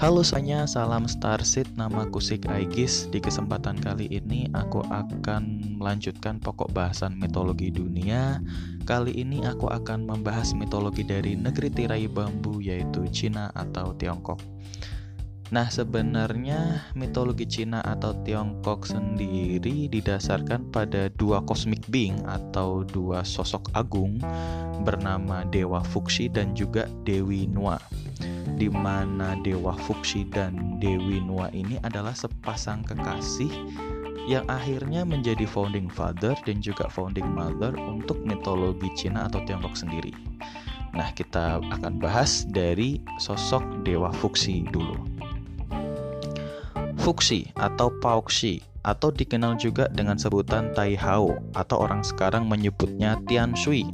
Halo semuanya, salam Starseed, nama Kusik Aigis Di kesempatan kali ini aku akan melanjutkan pokok bahasan mitologi dunia. Kali ini aku akan membahas mitologi dari negeri tirai bambu yaitu Cina atau Tiongkok. Nah sebenarnya mitologi Cina atau Tiongkok sendiri didasarkan pada dua cosmic being atau dua sosok agung bernama Dewa Fuxi dan juga Dewi Nua di mana Dewa Fuxi dan Dewi Nua ini adalah sepasang kekasih yang akhirnya menjadi founding father dan juga founding mother untuk mitologi Cina atau Tiongkok sendiri. Nah, kita akan bahas dari sosok Dewa Fuxi dulu. Fuxi atau Pauxi atau dikenal juga dengan sebutan Tai Hao atau orang sekarang menyebutnya Tian Shui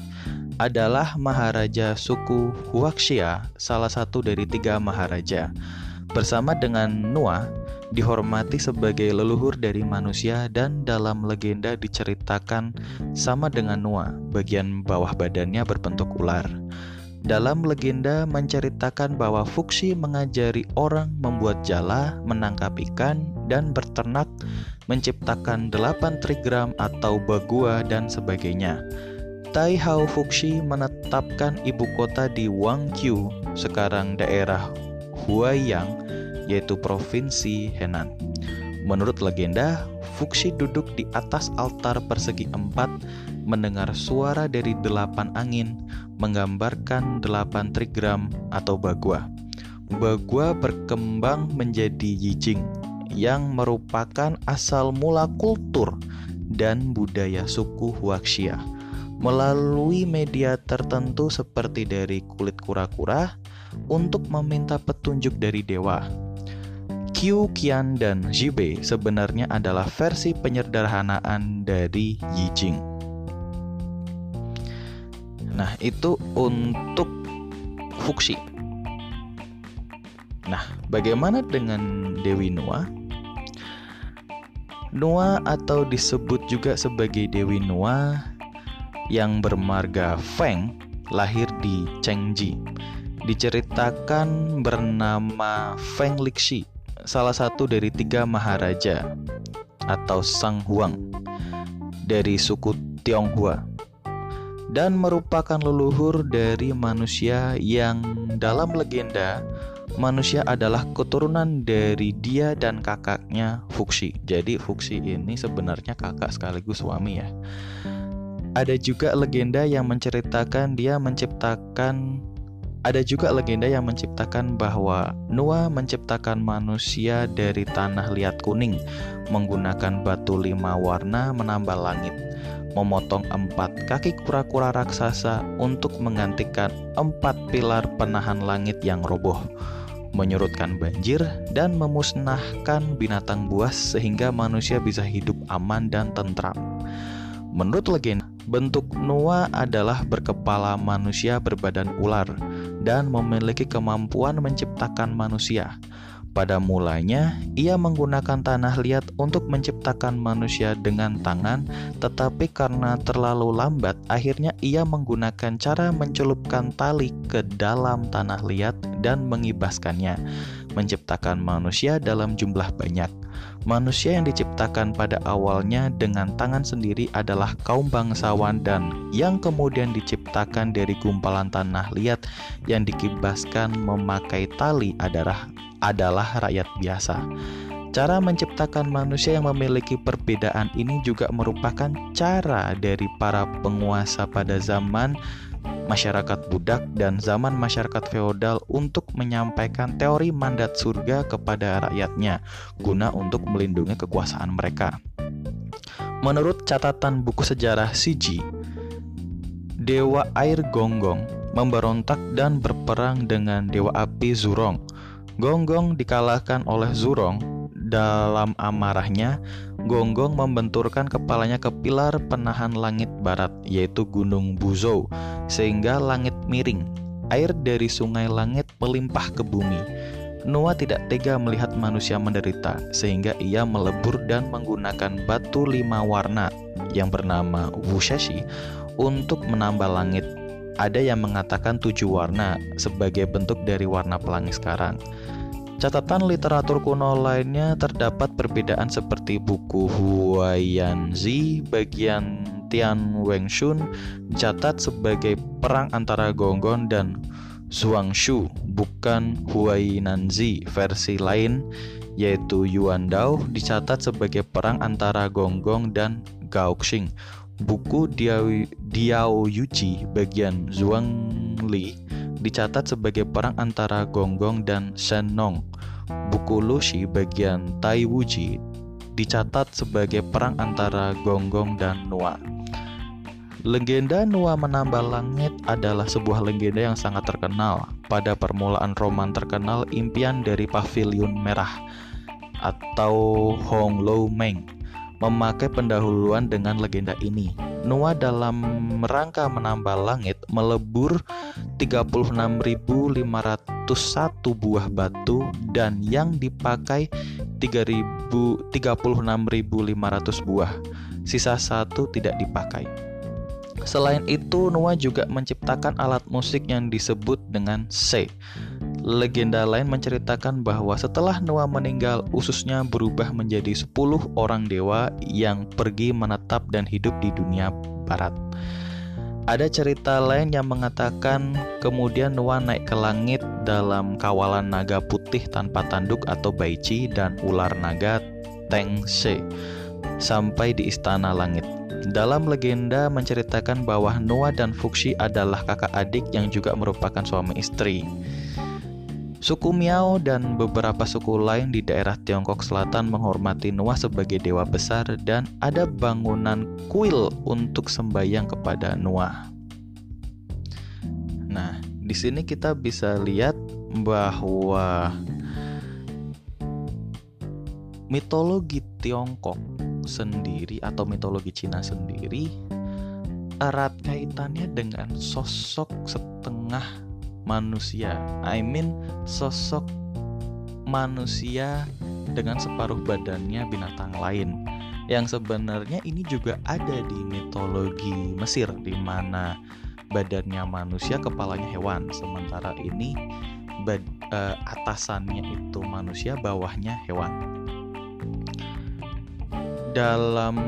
adalah Maharaja suku Huaxia, salah satu dari tiga Maharaja. Bersama dengan Nua, dihormati sebagai leluhur dari manusia dan dalam legenda diceritakan sama dengan Nua, bagian bawah badannya berbentuk ular. Dalam legenda menceritakan bahwa Fuxi mengajari orang membuat jala, menangkap ikan, dan berternak, menciptakan delapan trigram atau bagua dan sebagainya. Tai Hao Fuxi menetapkan ibu kota di Wangqiu, sekarang daerah Huaiyang, yaitu provinsi Henan. Menurut legenda, Fuxi duduk di atas altar persegi empat, mendengar suara dari delapan angin, menggambarkan delapan trigram atau bagua. Bagua berkembang menjadi Yijing, yang merupakan asal mula kultur dan budaya suku Huaxia melalui media tertentu seperti dari kulit kura-kura untuk meminta petunjuk dari dewa. Qiu Qian dan Jibe sebenarnya adalah versi penyederhanaan dari Yi Jing. Nah, itu untuk Fuxi. Nah, bagaimana dengan Dewi Nua? Nua atau disebut juga sebagai Dewi Nua yang bermarga Feng lahir di Chengji. Diceritakan bernama Feng Lixi, salah satu dari tiga maharaja atau Sang Huang dari suku Tionghoa dan merupakan leluhur dari manusia yang dalam legenda manusia adalah keturunan dari dia dan kakaknya Fuxi. Jadi Fuxi ini sebenarnya kakak sekaligus suami ya. Ada juga legenda yang menceritakan dia menciptakan ada juga legenda yang menciptakan bahwa Noah menciptakan manusia dari tanah liat kuning menggunakan batu lima warna menambah langit, memotong empat kaki kura-kura raksasa untuk menggantikan empat pilar penahan langit yang roboh, menyurutkan banjir, dan memusnahkan binatang buas sehingga manusia bisa hidup aman dan tentram. Menurut legenda, Bentuk Noah adalah berkepala manusia berbadan ular dan memiliki kemampuan menciptakan manusia. Pada mulanya, ia menggunakan tanah liat untuk menciptakan manusia dengan tangan, tetapi karena terlalu lambat, akhirnya ia menggunakan cara mencelupkan tali ke dalam tanah liat dan mengibaskannya, menciptakan manusia dalam jumlah banyak. Manusia yang diciptakan pada awalnya dengan tangan sendiri adalah kaum bangsawan dan yang kemudian diciptakan dari gumpalan tanah liat yang dikibaskan memakai tali adalah adalah rakyat biasa. Cara menciptakan manusia yang memiliki perbedaan ini juga merupakan cara dari para penguasa pada zaman masyarakat budak dan zaman masyarakat feodal untuk menyampaikan teori mandat surga kepada rakyatnya guna untuk melindungi kekuasaan mereka. Menurut catatan buku sejarah Siji, Dewa Air Gonggong memberontak dan berperang dengan Dewa Api Zurong. Gonggong dikalahkan oleh Zurong dalam amarahnya, Gonggong membenturkan kepalanya ke pilar penahan langit barat, yaitu Gunung Buzou, sehingga langit miring. Air dari sungai langit melimpah ke bumi. Noah tidak tega melihat manusia menderita, sehingga ia melebur dan menggunakan batu lima warna yang bernama Wushashi untuk menambah langit. Ada yang mengatakan tujuh warna sebagai bentuk dari warna pelangi sekarang. Catatan literatur kuno lainnya terdapat perbedaan seperti buku Huayanzi bagian Tian Wengshun dicatat sebagai perang antara Gonggon dan Zhuangshu, bukan Huainanzi. Versi lain yaitu Yuan Dao dicatat sebagai perang antara Gonggong dan Gaoxing. Buku Diao, Diao Yuji bagian Zhuangli dicatat sebagai perang antara Gonggong dan Shennong. Buku Lushi bagian Tai Wuji dicatat sebagai perang antara Gonggong dan Nua. Legenda Nua menambah langit adalah sebuah legenda yang sangat terkenal. Pada permulaan roman terkenal Impian dari Pavilion Merah atau Hong Lo Meng memakai pendahuluan dengan legenda ini. Noah dalam rangka menambah langit melebur 36.501 buah batu dan yang dipakai 36.500 buah. Sisa satu tidak dipakai. Selain itu, Noah juga menciptakan alat musik yang disebut dengan C Legenda lain menceritakan bahwa setelah Noah meninggal, ususnya berubah menjadi 10 orang dewa yang pergi menetap dan hidup di dunia barat. Ada cerita lain yang mengatakan kemudian Noah naik ke langit dalam kawalan naga putih tanpa tanduk atau baici dan ular naga Tengse sampai di istana langit. Dalam legenda menceritakan bahwa Noah dan Fuxi adalah kakak adik yang juga merupakan suami istri. Suku Miao dan beberapa suku lain di daerah Tiongkok Selatan menghormati Noah sebagai dewa besar dan ada bangunan kuil untuk sembahyang kepada Noah. Nah, di sini kita bisa lihat bahwa mitologi Tiongkok sendiri atau mitologi Cina sendiri erat kaitannya dengan sosok setengah manusia. I mean sosok manusia dengan separuh badannya binatang lain. Yang sebenarnya ini juga ada di mitologi Mesir di mana badannya manusia, kepalanya hewan. Sementara ini bad, uh, atasannya itu manusia, bawahnya hewan. Dalam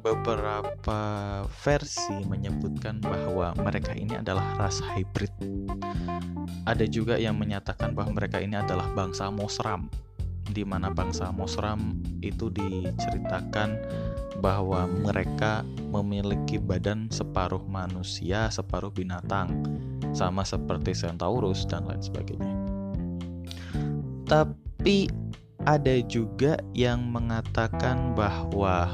beberapa versi menyebutkan bahwa mereka ini adalah ras hybrid ada juga yang menyatakan bahwa mereka ini adalah bangsa Mosram di mana bangsa Mosram itu diceritakan bahwa mereka memiliki badan separuh manusia, separuh binatang, sama seperti Centaurus dan lain sebagainya. Tapi ada juga yang mengatakan bahwa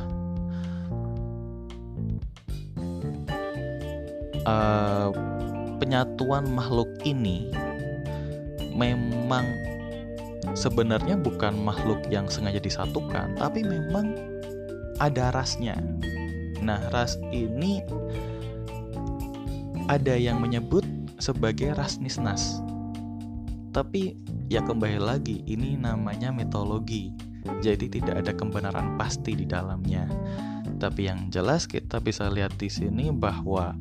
uh, penyatuan makhluk ini memang sebenarnya bukan makhluk yang sengaja disatukan, tapi memang ada rasnya. Nah, ras ini ada yang menyebut sebagai ras Nisnas. Tapi ya kembali lagi, ini namanya mitologi. Jadi tidak ada kebenaran pasti di dalamnya. Tapi yang jelas kita bisa lihat di sini bahwa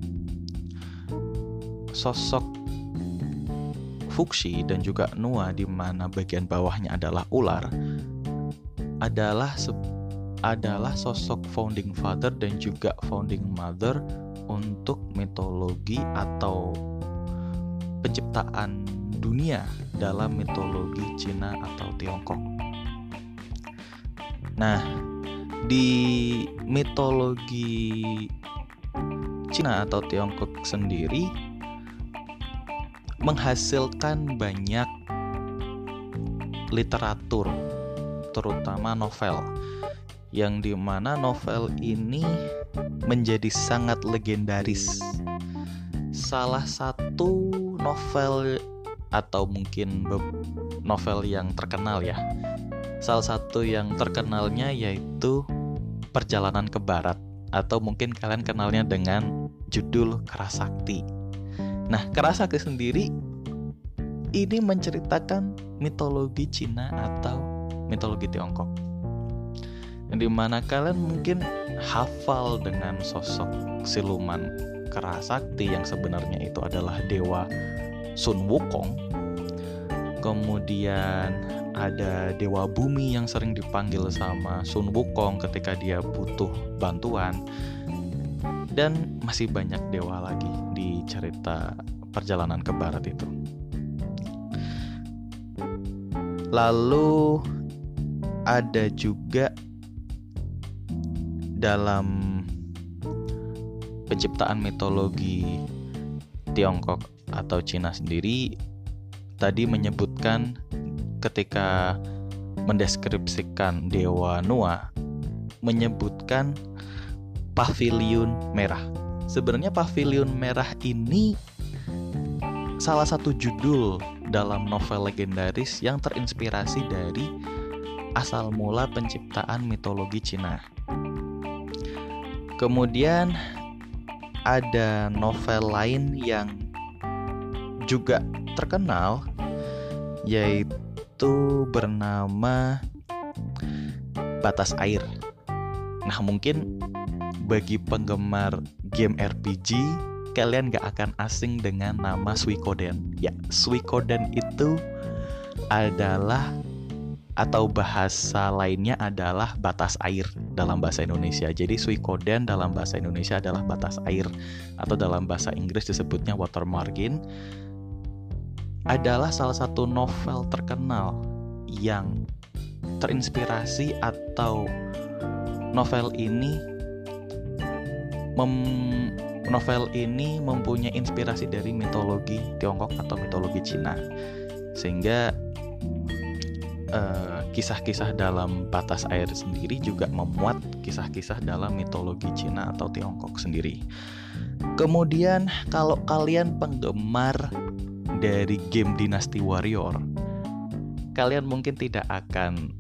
sosok Fuxi dan juga Nua di mana bagian bawahnya adalah ular adalah adalah sosok founding father dan juga founding mother untuk mitologi atau penciptaan dunia dalam mitologi Cina atau Tiongkok. Nah, di mitologi Cina atau Tiongkok sendiri menghasilkan banyak literatur, terutama novel, yang di mana novel ini menjadi sangat legendaris. Salah satu novel atau mungkin novel yang terkenal ya. Salah satu yang terkenalnya yaitu Perjalanan ke Barat atau mungkin kalian kenalnya dengan judul Kerasakti. Nah, Kerasakti sendiri ini menceritakan mitologi Cina atau mitologi Tiongkok. Yang di mana kalian mungkin hafal dengan sosok siluman Kerasakti yang sebenarnya itu adalah dewa Sun Wukong. Kemudian ada dewa bumi yang sering dipanggil sama Sun Wukong ketika dia butuh bantuan dan masih banyak dewa lagi di cerita perjalanan ke barat itu. Lalu ada juga dalam penciptaan mitologi Tiongkok atau Cina sendiri tadi menyebutkan ketika mendeskripsikan dewa Noah menyebutkan pavilion merah. Sebenarnya pavilion merah ini salah satu judul dalam novel legendaris yang terinspirasi dari asal mula penciptaan mitologi Cina. Kemudian ada novel lain yang juga terkenal yaitu bernama Batas Air. Nah, mungkin bagi penggemar game RPG kalian gak akan asing dengan nama Suikoden. Ya, Suikoden itu adalah atau bahasa lainnya adalah batas air dalam bahasa Indonesia. Jadi Suikoden dalam bahasa Indonesia adalah batas air atau dalam bahasa Inggris disebutnya water margin. Adalah salah satu novel terkenal yang terinspirasi atau novel ini mem novel ini mempunyai inspirasi dari mitologi Tiongkok atau mitologi Cina. Sehingga Eh, kisah-kisah uh, dalam batas air sendiri juga memuat kisah-kisah dalam mitologi Cina atau Tiongkok sendiri. Kemudian kalau kalian penggemar dari game Dynasty Warrior, kalian mungkin tidak akan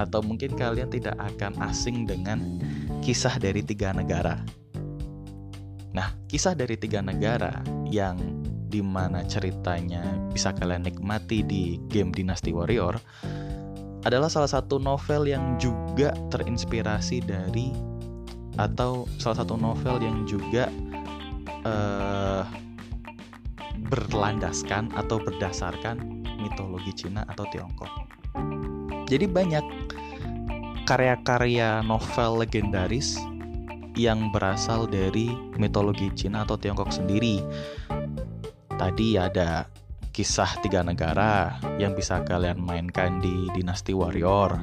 atau mungkin kalian tidak akan asing dengan kisah dari tiga negara. Nah, kisah dari tiga negara yang di mana ceritanya bisa kalian nikmati di game Dynasty Warrior adalah salah satu novel yang juga terinspirasi dari atau salah satu novel yang juga uh, berlandaskan atau berdasarkan mitologi Cina atau Tiongkok. Jadi banyak karya-karya novel legendaris yang berasal dari mitologi Cina atau Tiongkok sendiri Tadi ada kisah tiga negara yang bisa kalian mainkan di Dynasty Warrior.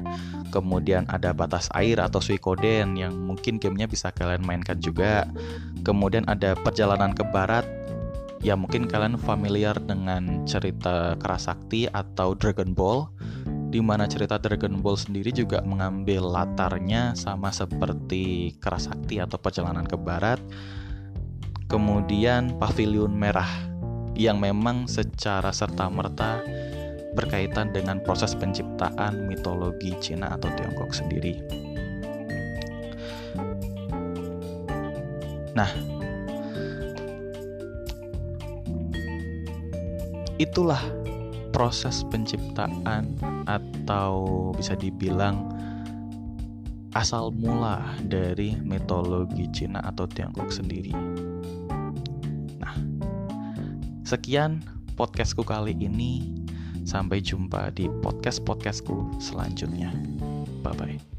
Kemudian ada batas air atau Suikoden yang mungkin gamenya bisa kalian mainkan juga. Kemudian ada perjalanan ke barat ya mungkin kalian familiar dengan cerita Kerasakti atau Dragon Ball di mana cerita Dragon Ball sendiri juga mengambil latarnya sama seperti Kerasakti atau perjalanan ke barat. Kemudian Pavilion Merah yang memang secara serta-merta berkaitan dengan proses penciptaan mitologi Cina atau Tiongkok sendiri. Nah, itulah proses penciptaan atau bisa dibilang asal mula dari mitologi Cina atau Tiongkok sendiri. Sekian podcastku kali ini. Sampai jumpa di podcast-podcastku selanjutnya. Bye bye.